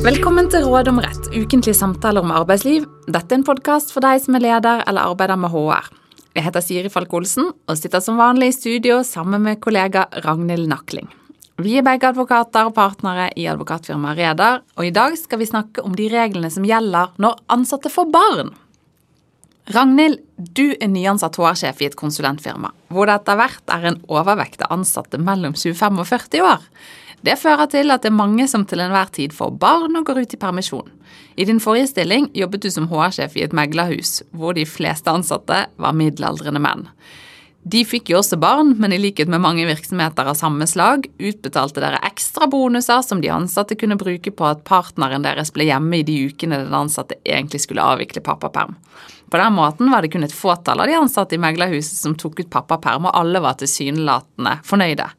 Velkommen til Råd om rett, ukentlige samtaler om arbeidsliv. Dette er en podkast for deg som er leder eller arbeider med HR. Jeg heter Siri Falk Olsen og sitter som vanlig i studio sammen med kollega Ragnhild Nakling. Vi er begge advokater og partnere i advokatfirmaet Reder, og i dag skal vi snakke om de reglene som gjelder når ansatte får barn. Ragnhild, du er nyansatt HR-sjef i et konsulentfirma, hvor det etter hvert er en overvekt av ansatte mellom 25 og 40 år. Det fører til at det er mange som til enhver tid får barn og går ut i permisjon. I din forrige stilling jobbet du som HR-sjef i et meglerhus, hvor de fleste ansatte var middelaldrende menn. De fikk jo også barn, men i likhet med mange virksomheter av samme slag, utbetalte dere ekstra bonuser som de ansatte kunne bruke på at partneren deres ble hjemme i de ukene den ansatte egentlig skulle avvikle pappaperm. På den måten var det kun et fåtall av de ansatte i meglerhuset som tok ut pappaperm, og alle var tilsynelatende fornøyde.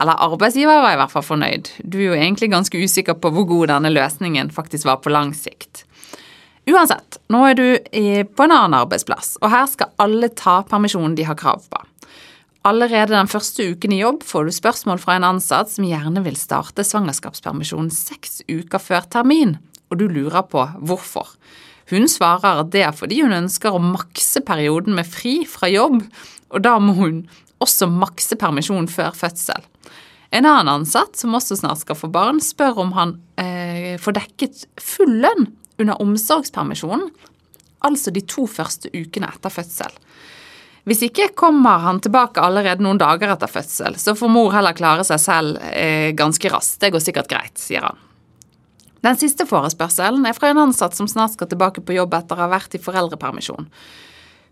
Eller arbeidsgiver var i hvert fall fornøyd. Du er jo egentlig ganske usikker på hvor god denne løsningen faktisk var på lang sikt. Uansett, nå er du på en annen arbeidsplass, og her skal alle ta permisjonen de har krav på. Allerede den første uken i jobb får du spørsmål fra en ansatt som gjerne vil starte svangerskapspermisjonen seks uker før termin, og du lurer på hvorfor. Hun svarer at det er fordi hun ønsker å makse perioden med fri fra jobb, og da må hun også makse permisjon før fødsel. En annen ansatt, som også snart skal få barn, spør om han eh, får dekket full lønn under omsorgspermisjonen, altså de to første ukene etter fødsel. Hvis ikke kommer han tilbake allerede noen dager etter fødsel, så får mor heller klare seg selv eh, ganske raskt. Det går sikkert greit, sier han. Den siste forespørselen er fra en ansatt som snart skal tilbake på jobb etter å ha vært i foreldrepermisjon.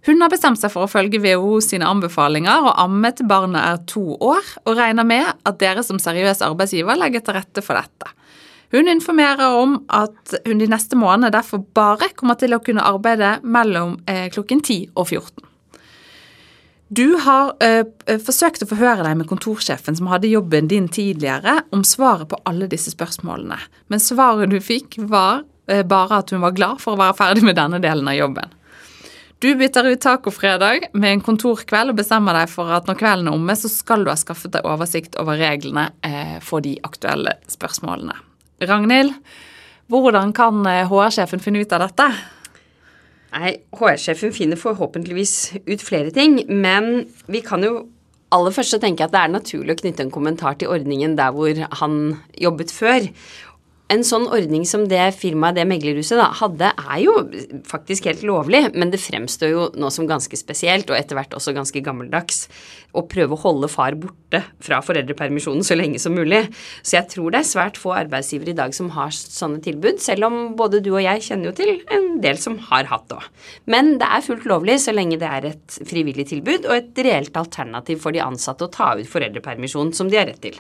Hun har bestemt seg for å følge WHO sine anbefalinger og amme til barnet er to år, og regner med at dere som seriøs arbeidsgiver legger til rette for dette. Hun informerer om at hun de neste månedene derfor bare kommer til å kunne arbeide mellom eh, klokken 10 og 14. Du har ø, forsøkt å forhøre deg med kontorsjefen som hadde jobben din tidligere, om svaret på alle disse spørsmålene, men svaret du fikk var ø, bare at hun var glad for å være ferdig med denne delen av jobben. Du bytter ut tacofredag med en kontorkveld og bestemmer deg for at når kvelden er omme, så skal du ha skaffet deg oversikt over reglene eh, for de aktuelle spørsmålene. Ragnhild, hvordan kan HR-sjefen eh, finne ut av dette? Nei, HR-sjefen finner forhåpentligvis ut flere ting, men vi kan jo aller først tenke at det er naturlig å knytte en kommentar til ordningen der hvor han jobbet før en sånn ordning som det firmaet, det meglerhuset, da, hadde, er jo faktisk helt lovlig, men det fremstår jo nå som ganske spesielt, og etter hvert også ganske gammeldags, å prøve å holde far borte fra foreldrepermisjonen så lenge som mulig. Så jeg tror det er svært få arbeidsgivere i dag som har sånne tilbud, selv om både du og jeg kjenner jo til en del som har hatt det òg. Men det er fullt lovlig så lenge det er et frivillig tilbud og et reelt alternativ for de ansatte å ta ut foreldrepermisjon som de har rett til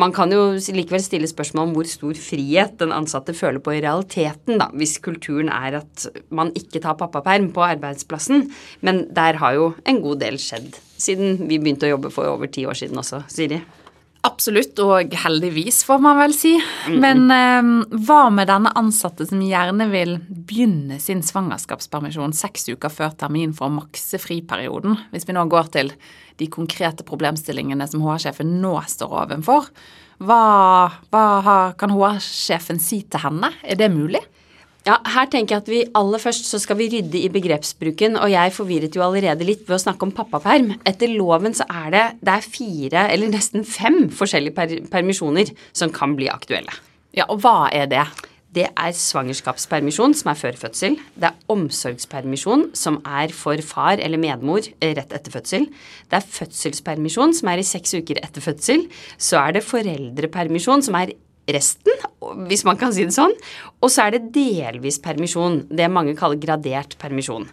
man kan jo likevel stille spørsmål om hvor stor frihet den ansatte føler på i realiteten, da, hvis kulturen er at man ikke tar pappaperm på arbeidsplassen. Men der har jo en god del skjedd siden vi begynte å jobbe for over ti år siden også, Siri. Absolutt, og heldigvis, får man vel si. Men eh, hva med denne ansatte som gjerne vil begynne sin svangerskapspermisjon seks uker før termin for å makse friperioden, hvis vi nå går til de konkrete problemstillingene som HR-sjefen nå står ovenfor? Hva, hva kan HR-sjefen si til henne? Er det mulig? Ja, her tenker jeg at vi aller først så skal vi rydde i begrepsbruken, og jeg forvirret jo allerede litt ved å snakke om pappaperm. Etter loven så er det, det er fire, eller nesten fem, forskjellige per permisjoner som kan bli aktuelle. Ja, og hva er det? Det er svangerskapspermisjon, som er før fødsel. Det er omsorgspermisjon, som er for far eller medmor rett etter fødsel. Det er fødselspermisjon, som er i seks uker etter fødsel. Så er det foreldrepermisjon, som er resten, hvis man kan si det sånn. Og så er det delvis permisjon, det mange kaller gradert permisjon.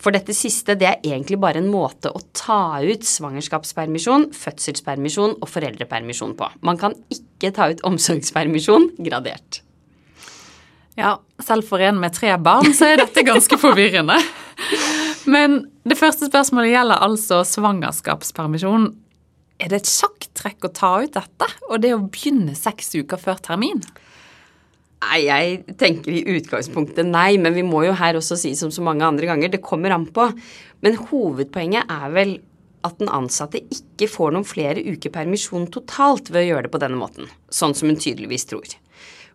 For dette siste det er egentlig bare en måte å ta ut svangerskapspermisjon, fødselspermisjon og foreldrepermisjon på. Man kan ikke ta ut omsorgspermisjon gradert. Ja, selv for en med tre barn så er dette ganske forvirrende. Men det første spørsmålet gjelder altså svangerskapspermisjon. Er det et sjakktrekk å ta ut dette, og det å begynne seks uker før termin? Nei, jeg tenker i utgangspunktet nei, men vi må jo her også si som så mange andre ganger, det kommer an på. Men hovedpoenget er vel at den ansatte ikke får noen flere uker permisjon totalt ved å gjøre det på denne måten, sånn som hun tydeligvis tror.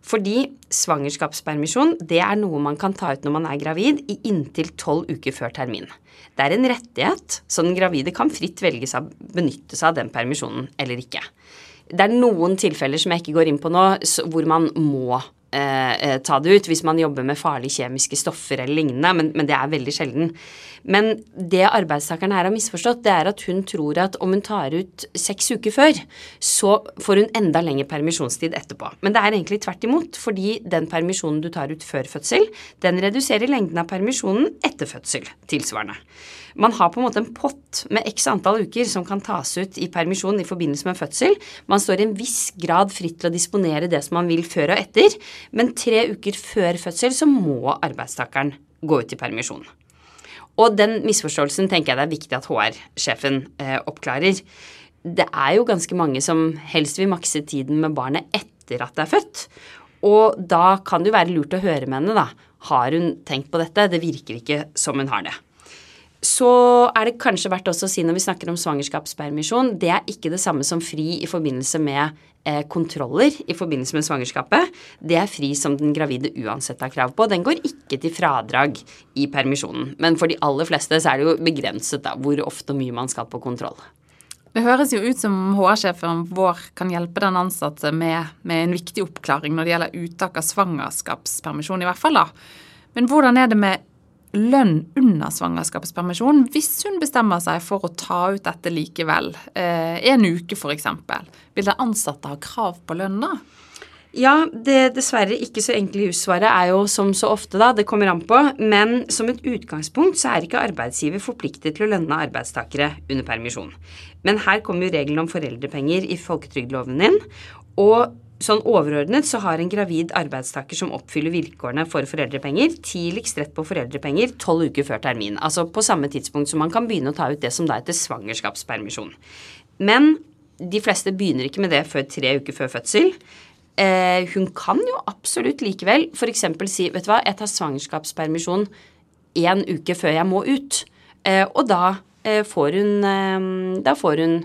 Fordi svangerskapspermisjon det er noe man kan ta ut når man er gravid i inntil tolv uker før termin. Det er en rettighet, så den gravide kan fritt velge seg å benytte seg av den permisjonen eller ikke. Det er noen tilfeller som jeg ikke går inn på nå, hvor man må Eh, eh, ta det ut hvis man jobber med farlige kjemiske stoffer eller lignende, men, men, det er veldig sjelden. Men det arbeidstakeren her har misforstått, det er at hun tror at om hun tar ut seks uker før, så får hun enda lengre permisjonstid etterpå. Men det er egentlig tvert imot, fordi den permisjonen du tar ut før fødsel, den reduserer lengden av permisjonen etter fødsel tilsvarende. Man har på en måte en pott med x antall uker som kan tas ut i permisjon i forbindelse med fødsel. Man står i en viss grad fritt til å disponere det som man vil før og etter, men tre uker før fødsel så må arbeidstakeren gå ut i permisjon. Og den misforståelsen tenker jeg det er viktig at HR-sjefen eh, oppklarer. Det er jo ganske mange som helst vil makse tiden med barnet etter at det er født. Og da kan det jo være lurt å høre med henne, da. Har hun tenkt på dette? Det virker ikke som hun har det. Så er det kanskje verdt også å si når vi snakker om svangerskapspermisjon, det er ikke det samme som fri i forbindelse med kontroller i forbindelse med svangerskapet. Det er fri som den gravide uansett har krav på. Den går ikke til fradrag i permisjonen. Men for de aller fleste så er det jo begrenset da, hvor ofte og mye man skal på kontroll. Det høres jo ut som HR-sjefen vår kan hjelpe den ansatte med, med, en viktig oppklaring når det gjelder uttak av svangerskapspermisjon, i hvert fall. da. Men hvordan er det med lønn under svangerskapspermisjon hvis hun bestemmer seg for å ta ut dette likevel, eh, en uke f.eks. Vil den ansatte ha krav på lønn da? Ja, det dessverre ikke så enkle hussvaret er jo som så ofte, da, det kommer an på. Men som et utgangspunkt så er ikke arbeidsgiver forpliktet til å lønne arbeidstakere under permisjon. Men her kommer jo regelen om foreldrepenger i folketrygdloven inn. Og Sånn overordnet så har en gravid arbeidstaker som oppfyller vilkårene for foreldrepenger, tidligst rett på foreldrepenger tolv uker før termin. Altså på samme tidspunkt som man kan begynne å ta ut det som da heter svangerskapspermisjon. Men de fleste begynner ikke med det før tre uker før fødsel. Eh, hun kan jo absolutt likevel f.eks. si vet du hva, jeg tar svangerskapspermisjon én uke før jeg må ut. Eh, og da eh, får hun, eh, da får hun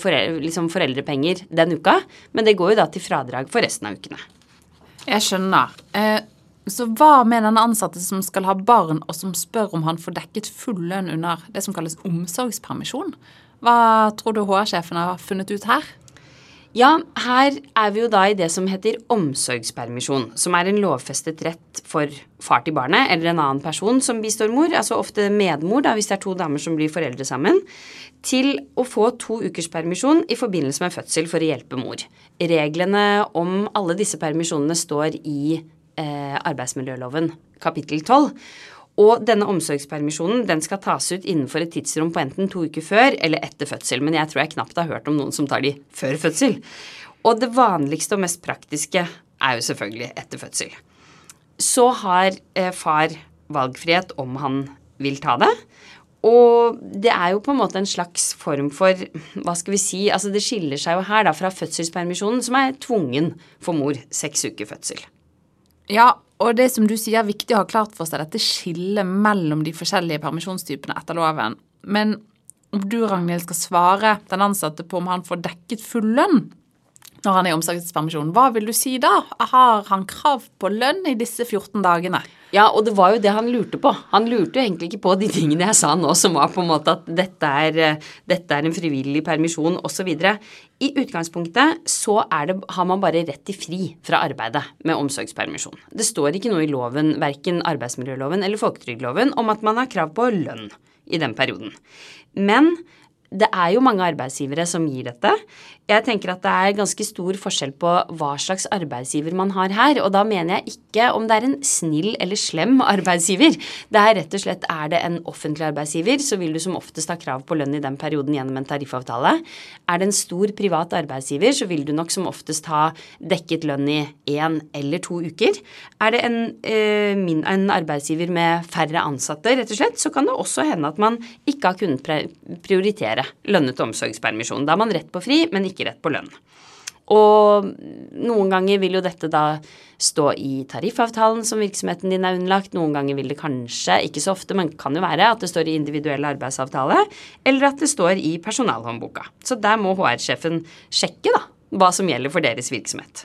foreldre, liksom foreldrepenger den uka, men det går jo da til fradrag for resten av ukene. Jeg skjønner. Eh, så hva med denne ansatte som skal ha barn, og som spør om han får dekket full lønn under det som kalles omsorgspermisjon? Hva tror du HR-sjefen har funnet ut her? Ja, her er vi jo da i det som heter omsorgspermisjon, som er en lovfestet rett for far til barnet eller en annen person som bistår mor, altså ofte medmor da, hvis det er to damer som blir foreldre sammen, til å få to ukers permisjon i forbindelse med fødsel for å hjelpe mor. Reglene om alle disse permisjonene står i eh, arbeidsmiljøloven kapittel 12. Og denne omsorgspermisjonen den skal tas ut innenfor et tidsrom på enten to uker før eller etter fødsel. Men jeg tror jeg knapt har hørt om noen som tar de før fødsel. Og det vanligste og mest praktiske er jo selvfølgelig etter fødsel. Så har eh, far valgfrihet om han vil ta det. Og det er jo på en måte en slags form for Hva skal vi si Altså det skiller seg jo her da fra fødselspermisjonen, som er tvungen for mor seks uker fødsel. Ja, og det som du sier er viktig å ha klart for seg, dette skillet mellom de forskjellige permisjonstypene etter loven. Men om du, Ragnhild, skal svare den ansatte på om han får dekket full lønn når han er i omsorgspermisjon, hva vil du si da? Har han krav på lønn i disse 14 dagene? Ja, og det var jo det han lurte på. Han lurte jo egentlig ikke på de tingene jeg sa nå, som var på en måte at dette er, eh, dette er en frivillig permisjon osv. I utgangspunktet så det, har man bare rett til fri fra arbeidet med omsorgspermisjon. Det står ikke noe i loven, verken arbeidsmiljøloven eller folketrygdloven, om at man har krav på lønn i den perioden. Men det er jo mange arbeidsgivere som gir dette. Jeg tenker at det er ganske stor forskjell på hva slags arbeidsgiver man har her. Og da mener jeg ikke om det er en snill eller slem arbeidsgiver. Det er rett og slett er det en offentlig arbeidsgiver, så vil du som oftest ha krav på lønn i den perioden gjennom en tariffavtale. Er det en stor privat arbeidsgiver, så vil du nok som oftest ha dekket lønn i én eller to uker. Er det en, eh, en arbeidsgiver med færre ansatte, rett og slett, så kan det også hende at man ikke har kunnet prioritere lønnet omsorgspermisjon. Da er man rett på fri, men ikke ikke på lønn. Og noen ganger vil jo dette da stå i tariffavtalen som virksomheten din er underlagt. Noen ganger vil det kanskje, ikke så ofte, men kan jo være at det står i individuell arbeidsavtale, eller at det står i personalhåndboka. Så der må HR-sjefen sjekke da, hva som gjelder for deres virksomhet.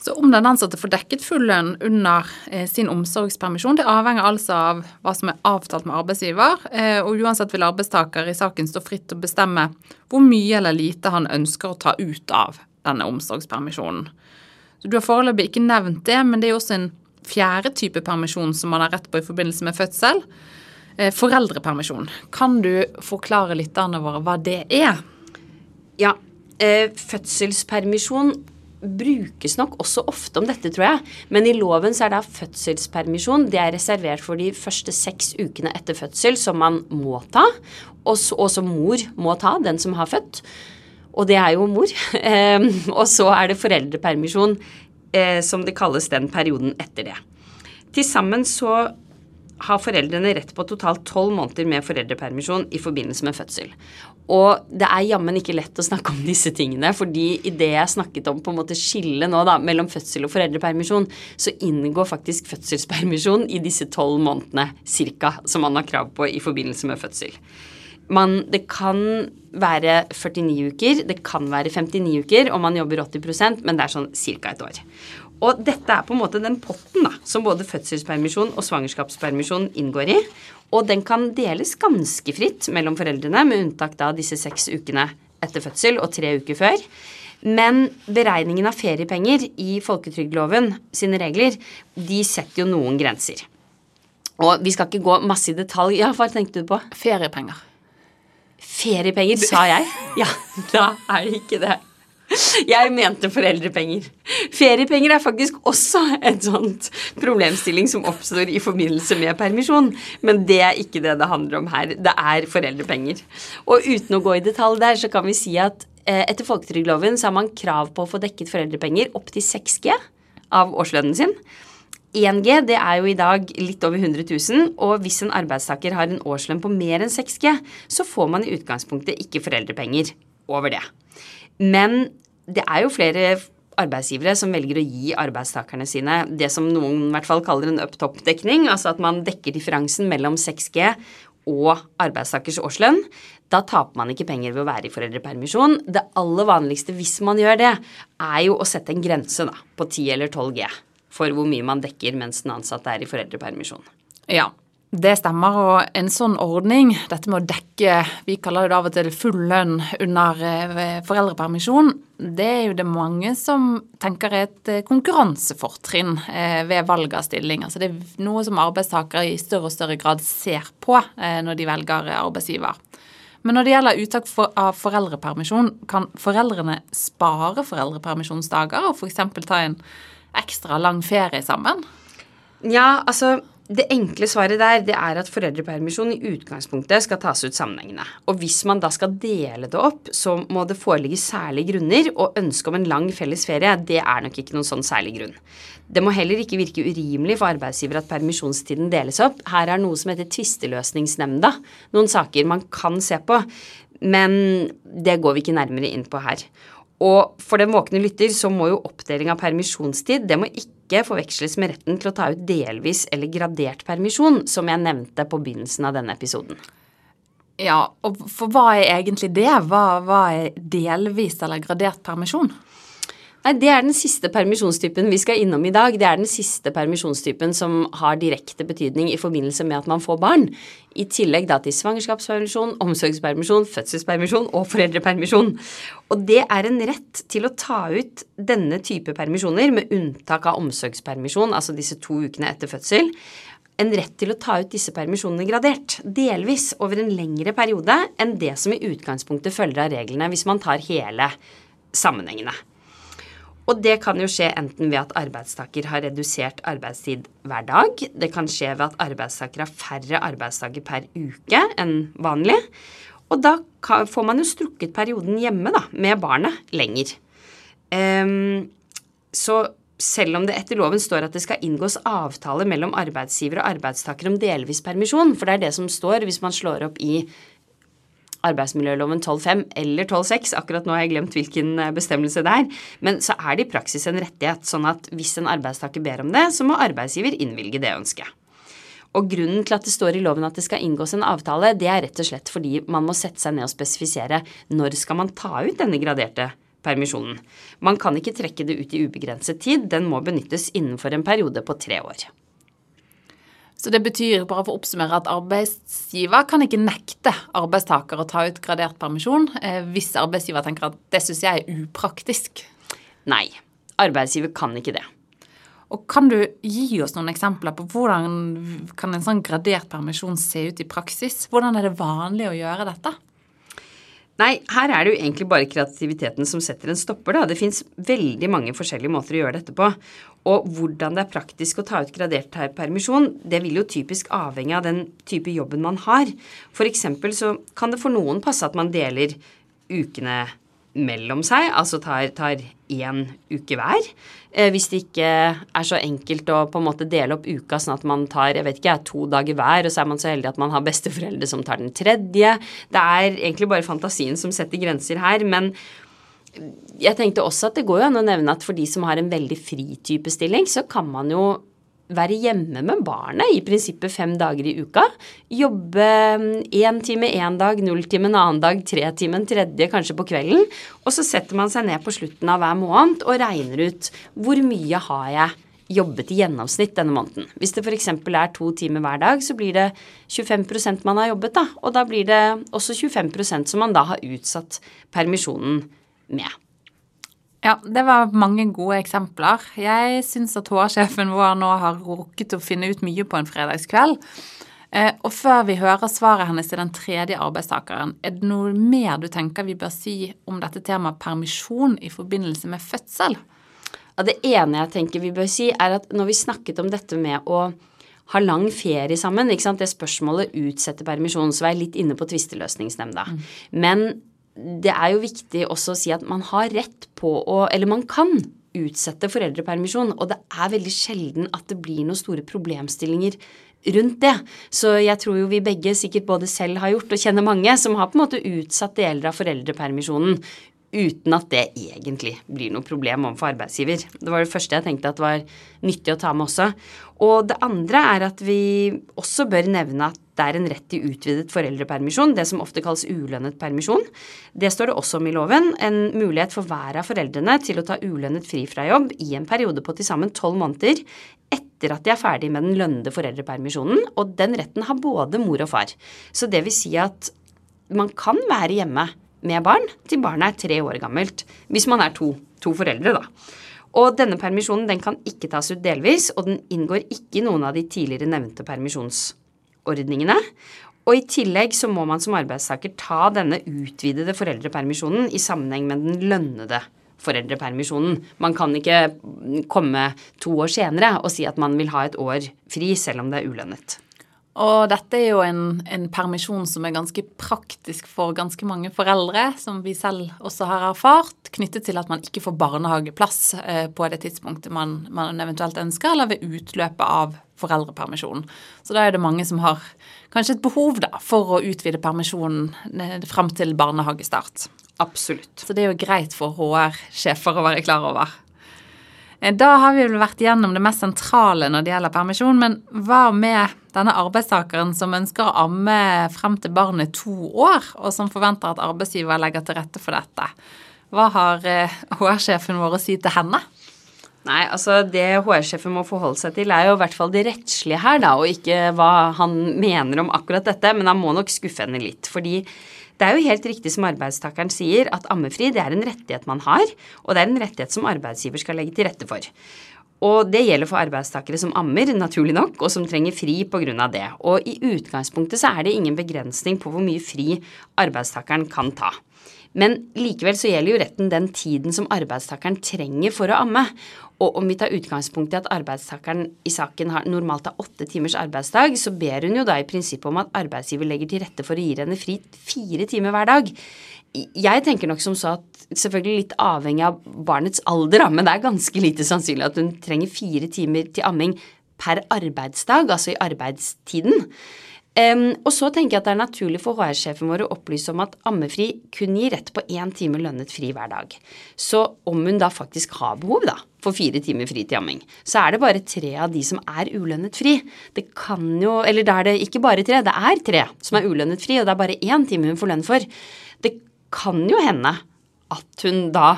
Så om den ansatte får dekket full lønn under eh, sin omsorgspermisjon, det avhenger altså av hva som er avtalt med arbeidsgiver, eh, og uansett vil arbeidstaker i saken stå fritt til å bestemme hvor mye eller lite han ønsker å ta ut av denne omsorgspermisjonen. Så Du har foreløpig ikke nevnt det, men det er jo også en fjerde type permisjon som man har rett på i forbindelse med fødsel. Eh, foreldrepermisjon. Kan du forklare lytterne våre hva det er? Ja, eh, fødselspermisjon brukes nok også ofte om dette, tror jeg. Men i loven så er da fødselspermisjon det er reservert for de første seks ukene etter fødsel, som man må ta, og, som mor må ta, den som har født. Og det er jo mor. Eh, og så er det foreldrepermisjon, eh, som det kalles den perioden etter det. Til sammen så har foreldrene rett på totalt tolv måneder med foreldrepermisjon i forbindelse med fødsel. Og det er jammen ikke lett å snakke om disse tingene, fordi i det jeg snakket om på en måte skille nå da, mellom fødsel og foreldrepermisjon, så inngår faktisk fødselspermisjon i disse tolv månedene cirka som man har krav på i forbindelse med fødsel. Man, det kan være 49 uker, det kan være 59 uker og man jobber 80% men det er sånn ca. et år. Og dette er på en måte den potten da, som både fødselspermisjon og svangerskapspermisjon inngår i. Og den kan deles ganske fritt mellom foreldrene, med unntak av disse seks ukene etter fødsel og tre uker før. Men beregningen av feriepenger i folketrygdloven sine regler, de setter jo noen grenser. Og vi skal ikke gå masse i detalj. Ja, hva tenkte du på? Feriepenger. Feriepenger, sa jeg. Ja, da er det ikke det. Jeg mente foreldrepenger. Feriepenger er faktisk også en sånt problemstilling som oppstår i forbindelse med permisjon, men det er ikke det det handler om her. Det er foreldrepenger. Og uten å gå i detalj der, så kan vi si at eh, etter folketrygdloven så har man krav på å få dekket foreldrepenger opp til 6G av årslønnen sin. 1G det er jo i dag litt over 100 000, og hvis en arbeidstaker har en årslønn på mer enn 6G, så får man i utgangspunktet ikke foreldrepenger over det. Men det er jo flere arbeidsgivere som velger å gi arbeidstakerne sine det som noen i hvert fall kaller en up-top-dekning, altså at man dekker differansen mellom 6G og arbeidstakers årslønn. Da taper man ikke penger ved å være i foreldrepermisjon. Det aller vanligste hvis man gjør det, er jo å sette en grense da, på 10 eller 12 G for hvor mye man dekker mens den ansatte er i foreldrepermisjon. Ja, det stemmer, og en sånn ordning, dette med å dekke vi kaller det av og til full lønn under eh, foreldrepermisjon, det er jo det mange som tenker er et eh, konkurransefortrinn eh, ved valg av stilling. Altså det er noe som arbeidstakere i større og større grad ser på når de velger arbeidsgiver. Men når det gjelder uttak av foreldrepermisjon, kan foreldrene spare foreldrepermisjonsdager og f.eks. ta en ekstra lang ferie sammen? Ja, altså det enkle svaret der det er at foreldrepermisjon i utgangspunktet skal tas ut sammenhengende. Og hvis man da skal dele det opp, så må det foreligge særlige grunner, og ønsket om en lang felles ferie, det er nok ikke noen sånn særlig grunn. Det må heller ikke virke urimelig for arbeidsgiver at permisjonstiden deles opp. Her er noe som heter tvisteløsningsnemnda, noen saker man kan se på, men det går vi ikke nærmere inn på her. Og for den våkne lytter så må jo oppdeling av permisjonstid det må ikke forveksles med retten til å ta ut delvis eller gradert permisjon, som jeg nevnte på begynnelsen av denne episoden. Ja, og for hva er egentlig det? Hva, hva er delvis eller gradert permisjon? Nei, Det er den siste permisjonstypen vi skal innom i dag. Det er den siste permisjonstypen som har direkte betydning i forbindelse med at man får barn. I tillegg da til svangerskapspermisjon, omsorgspermisjon, fødselspermisjon og foreldrepermisjon. Og det er en rett til å ta ut denne type permisjoner, med unntak av omsorgspermisjon, altså disse to ukene etter fødsel. En rett til å ta ut disse permisjonene gradert, delvis over en lengre periode enn det som i utgangspunktet følger av reglene hvis man tar hele sammenhengene. Og det kan jo skje enten ved at arbeidstaker har redusert arbeidstid hver dag. Det kan skje ved at arbeidstaker har færre arbeidsdager per uke enn vanlig. Og da får man jo strukket perioden hjemme da, med barnet lenger. Um, så selv om det etter loven står at det skal inngås avtale mellom arbeidsgiver og arbeidstaker om delvis permisjon, for det er det som står hvis man slår opp i arbeidsmiljøloven 12.5 eller 12.6, akkurat nå har jeg glemt hvilken eh, bestemmelse det er, men så er det i praksis en rettighet, sånn at hvis en arbeidstaker ber om det, så må arbeidsgiver innvilge det ønsket. Og grunnen til at det står i loven at det skal inngås en avtale, det er rett og slett fordi man må sette seg ned og spesifisere når skal man ta ut denne graderte permisjonen. Man kan ikke trekke det ut i ubegrenset tid, den må benyttes innenfor en periode på tre år. Så det betyr, bare for å oppsummere, at arbeidsgiver kan ikke nekte arbeidstaker å ta ut gradert permisjon eh, hvis arbeidsgiver tenker at det syns jeg er upraktisk. Nei, arbeidsgiver kan ikke det. Og kan du gi oss noen eksempler på hvordan kan en sånn gradert permisjon se ut i praksis? Hvordan er det vanlig å gjøre dette? Nei, her er det jo egentlig bare kreativiteten som setter en stopper, da. Det fins veldig mange forskjellige måter å gjøre dette på. Og hvordan det er praktisk å ta ut gradert permisjon, det vil jo typisk avhenge av den type jobben man har. Eksempel så kan det for noen passe at man deler ukene mellom seg, altså tar én uke hver. Eh, hvis det ikke er så enkelt å på en måte dele opp uka sånn at man tar jeg vet ikke, to dager hver, og så er man så heldig at man har besteforeldre som tar den tredje. Det er egentlig bare fantasien som setter grenser her. men jeg tenkte også at det går jo an å nevne at for de som har en veldig fri type stilling, så kan man jo være hjemme med barnet i prinsippet fem dager i uka. Jobbe én mm, time én dag, null time en annen dag, tre time en tredje, kanskje på kvelden. Og så setter man seg ned på slutten av hver måned og regner ut hvor mye har jeg jobbet i gjennomsnitt denne måneden. Hvis det f.eks. er to timer hver dag, så blir det 25% man har jobbet, da. Og da blir det også 25% som man da har utsatt permisjonen med. Ja, det var mange gode eksempler. Jeg syns at HR-sjefen vår nå har rukket å finne ut mye på en fredagskveld. Eh, og før vi hører svaret hennes til den tredje arbeidstakeren, er det noe mer du tenker vi bør si om dette temaet permisjon i forbindelse med fødsel? Ja, det ene jeg tenker vi bør si, er at når vi snakket om dette med å ha lang ferie sammen, ikke sant? det spørsmålet utsetter permisjon, så var jeg litt inne på tvisteløsningsnemnda. Mm. Men det er jo viktig også å si at man har rett på å Eller man kan utsette foreldrepermisjon, og det er veldig sjelden at det blir noen store problemstillinger rundt det. Så jeg tror jo vi begge sikkert både selv har gjort, og kjenner mange, som har på en måte utsatt deler av foreldrepermisjonen uten at det egentlig blir noe problem overfor arbeidsgiver. Det var det første jeg tenkte at var nyttig å ta med også. Og det andre er at vi også bør nevne at det er en rett til utvidet foreldrepermisjon, det som ofte kalles ulønnet permisjon. Det står det også om i loven. En mulighet for hver av foreldrene til å ta ulønnet fri fra jobb i en periode på til sammen tolv måneder etter at de er ferdig med den lønnede foreldrepermisjonen, og den retten har både mor og far. Så det vil si at man kan være hjemme med barn til barnet er tre år gammelt. Hvis man er to, to foreldre, da. Og denne permisjonen den kan ikke tas ut delvis, og den inngår ikke i noen av de tidligere nevnte permisjonsordningene. Og i tillegg så må man som arbeidstaker ta denne utvidede foreldrepermisjonen i sammenheng med den lønnede foreldrepermisjonen. Man kan ikke komme to år senere og si at man vil ha et år fri selv om det er ulønnet. Og dette er jo en, en, permisjon som er ganske praktisk for ganske mange foreldre, som vi selv også har erfart, knyttet til at man ikke får barnehageplass eh, på det tidspunktet man, man, eventuelt ønsker, eller ved utløpet av foreldrepermisjonen. Så da er det mange som har kanskje et behov da, for å utvide permisjonen eh, fram til barnehagestart. Absolutt. Så det er jo greit for HR-sjefer å være klar over. Eh, da har vi vel vært gjennom det mest sentrale når det gjelder permisjon, men hva med denne arbeidstakeren som ønsker å amme frem til barnet to år, og som forventer at arbeidsgiver legger til rette for dette? Hva har HR-sjefen eh, vår å si til henne? Nei, altså Det HR-sjefen må forholde seg til, er jo i hvert fall det rettslige her, da, og ikke hva han mener om akkurat dette. Men han må nok skuffe henne litt. fordi det er jo helt riktig som arbeidstakeren sier, at ammefri det er en rettighet man har, og det er en rettighet som arbeidsgiver skal legge til rette for. Og det gjelder for arbeidstakere som ammer, naturlig nok, og som trenger fri pga. det. Og i utgangspunktet så er det ingen begrensning på hvor mye fri arbeidstakeren kan ta. Men likevel så gjelder jo retten den tiden som arbeidstakeren trenger for å amme. Og om vi tar utgangspunkt i at arbeidstakeren i saken har normalt har åtte timers arbeidsdag, så ber hun jo da i prinsippet om at arbeidsgiver legger til rette for å gi henne fri fire timer hver dag. Jeg tenker nok som så at selvfølgelig litt avhengig av barnets alder, men det er ganske lite sannsynlig at hun trenger fire timer til amming per arbeidsdag, altså i arbeidstiden. Um, og så tenker jeg at det er naturlig for HR-sjefen vår å opplyse om at ammefri kun gir rett på én time lønnet fri hver dag. Så om hun da faktisk har behov da, for fire timer fri til amming, så er det bare tre av de som er ulønnet fri. Det kan jo, eller da er det ikke bare tre, det er tre som er ulønnet fri, og det er bare én time hun får lønn for. Det kan jo hende at hun da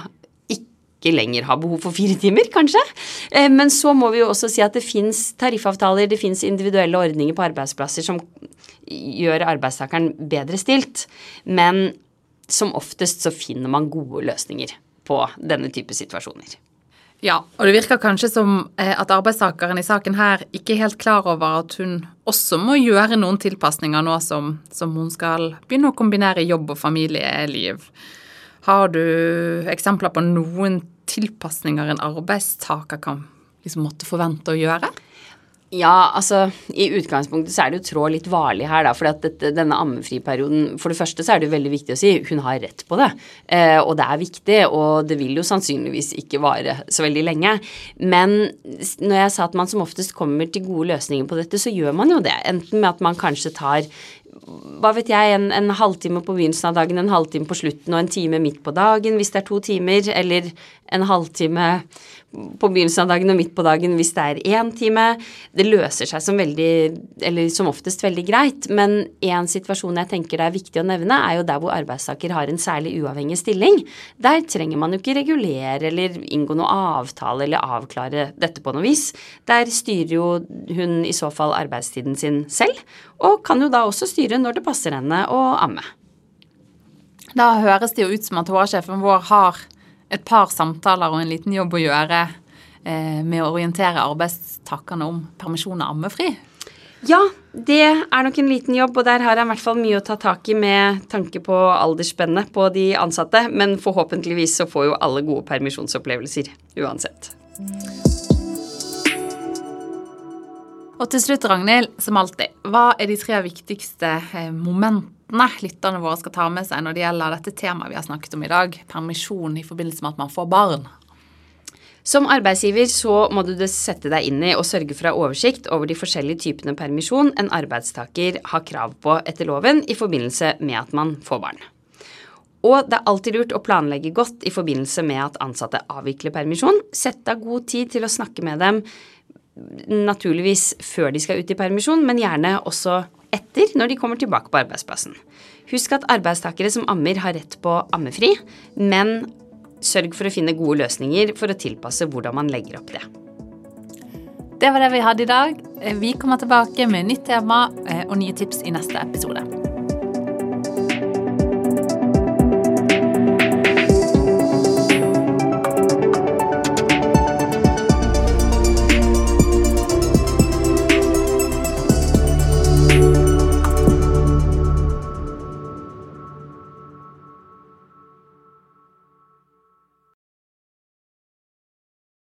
ikke lenger har behov for fire timer, kanskje. Eh, men så må vi jo også si at det fins tariffavtaler, det fins individuelle ordninger på arbeidsplasser som gjør arbeidstakeren bedre stilt. Men som oftest så finner man gode løsninger på denne type situasjoner. Ja, og det virker kanskje som eh, at arbeidstakeren i saken her ikke er helt klar over at hun også må gjøre noen tilpasninger nå som, som hun skal begynne å kombinere jobb og familieliv. Har du eksempler på noen tilpasninger en arbeidstaker kan liksom måtte forvente å gjøre? Ja, altså i utgangspunktet så er det jo trå litt varlig her, da. For denne ammefriperioden For det første så er det jo veldig viktig å si hun har rett på det. Eh, og det er viktig, og det vil jo sannsynligvis ikke vare så veldig lenge. Men når jeg sa at man som oftest kommer til gode løsninger på dette, så gjør man jo det. Enten med at man kanskje tar hva vet jeg, en, en, halvtime på begynnelsen av dagen, en halvtime på slutten og en time midt på dagen hvis det er to timer, eller en halvtime på begynnelsen av dagen og midt på dagen hvis det er én time. Det løser seg som veldig, eller som oftest veldig greit, men én situasjon jeg tenker det er viktig å nevne, er jo der hvor arbeidstaker har en særlig uavhengig stilling. Der trenger man jo ikke regulere eller inngå noe avtale eller avklare dette på noe vis. Der styrer jo hun i så fall arbeidstiden sin selv, og kan jo da også styre når det passer henne å amme. Da høres det jo ut som at HR-sjefen vår har et par samtaler og en liten jobb å gjøre eh, med å orientere arbeidstakerne om permisjon og ammefri? Ja, det er nok en liten jobb, og der har jeg i hvert fall mye å ta tak i med tanke på aldersspennet på de ansatte, men forhåpentligvis så får jo alle gode permisjonsopplevelser uansett. Og til slutt, Ragnhild, som alltid, hva er de tre viktigste eh, momentene lytterne våre skal ta med seg når det gjelder dette temaet vi har snakket om i dag, permisjon i forbindelse med at man får barn? Som arbeidsgiver så må du sette deg inn i og sørge for å ha oversikt over de forskjellige typene permisjon en arbeidstaker har krav på etter loven i forbindelse med at man får barn. Og det er alltid lurt å planlegge godt i forbindelse med at ansatte avvikler permisjon. Sett av god tid til å snakke med dem naturligvis før de skal ut i permisjon, men gjerne også etter, når de kommer tilbake på arbeidsplassen. Husk at arbeidstakere som ammer, har rett på ammefri, men sørg for å finne gode løsninger for å tilpasse hvordan man legger opp det. Det var det vi hadde i dag. Vi kommer tilbake med nytt tema eh, og nye tips i neste episode.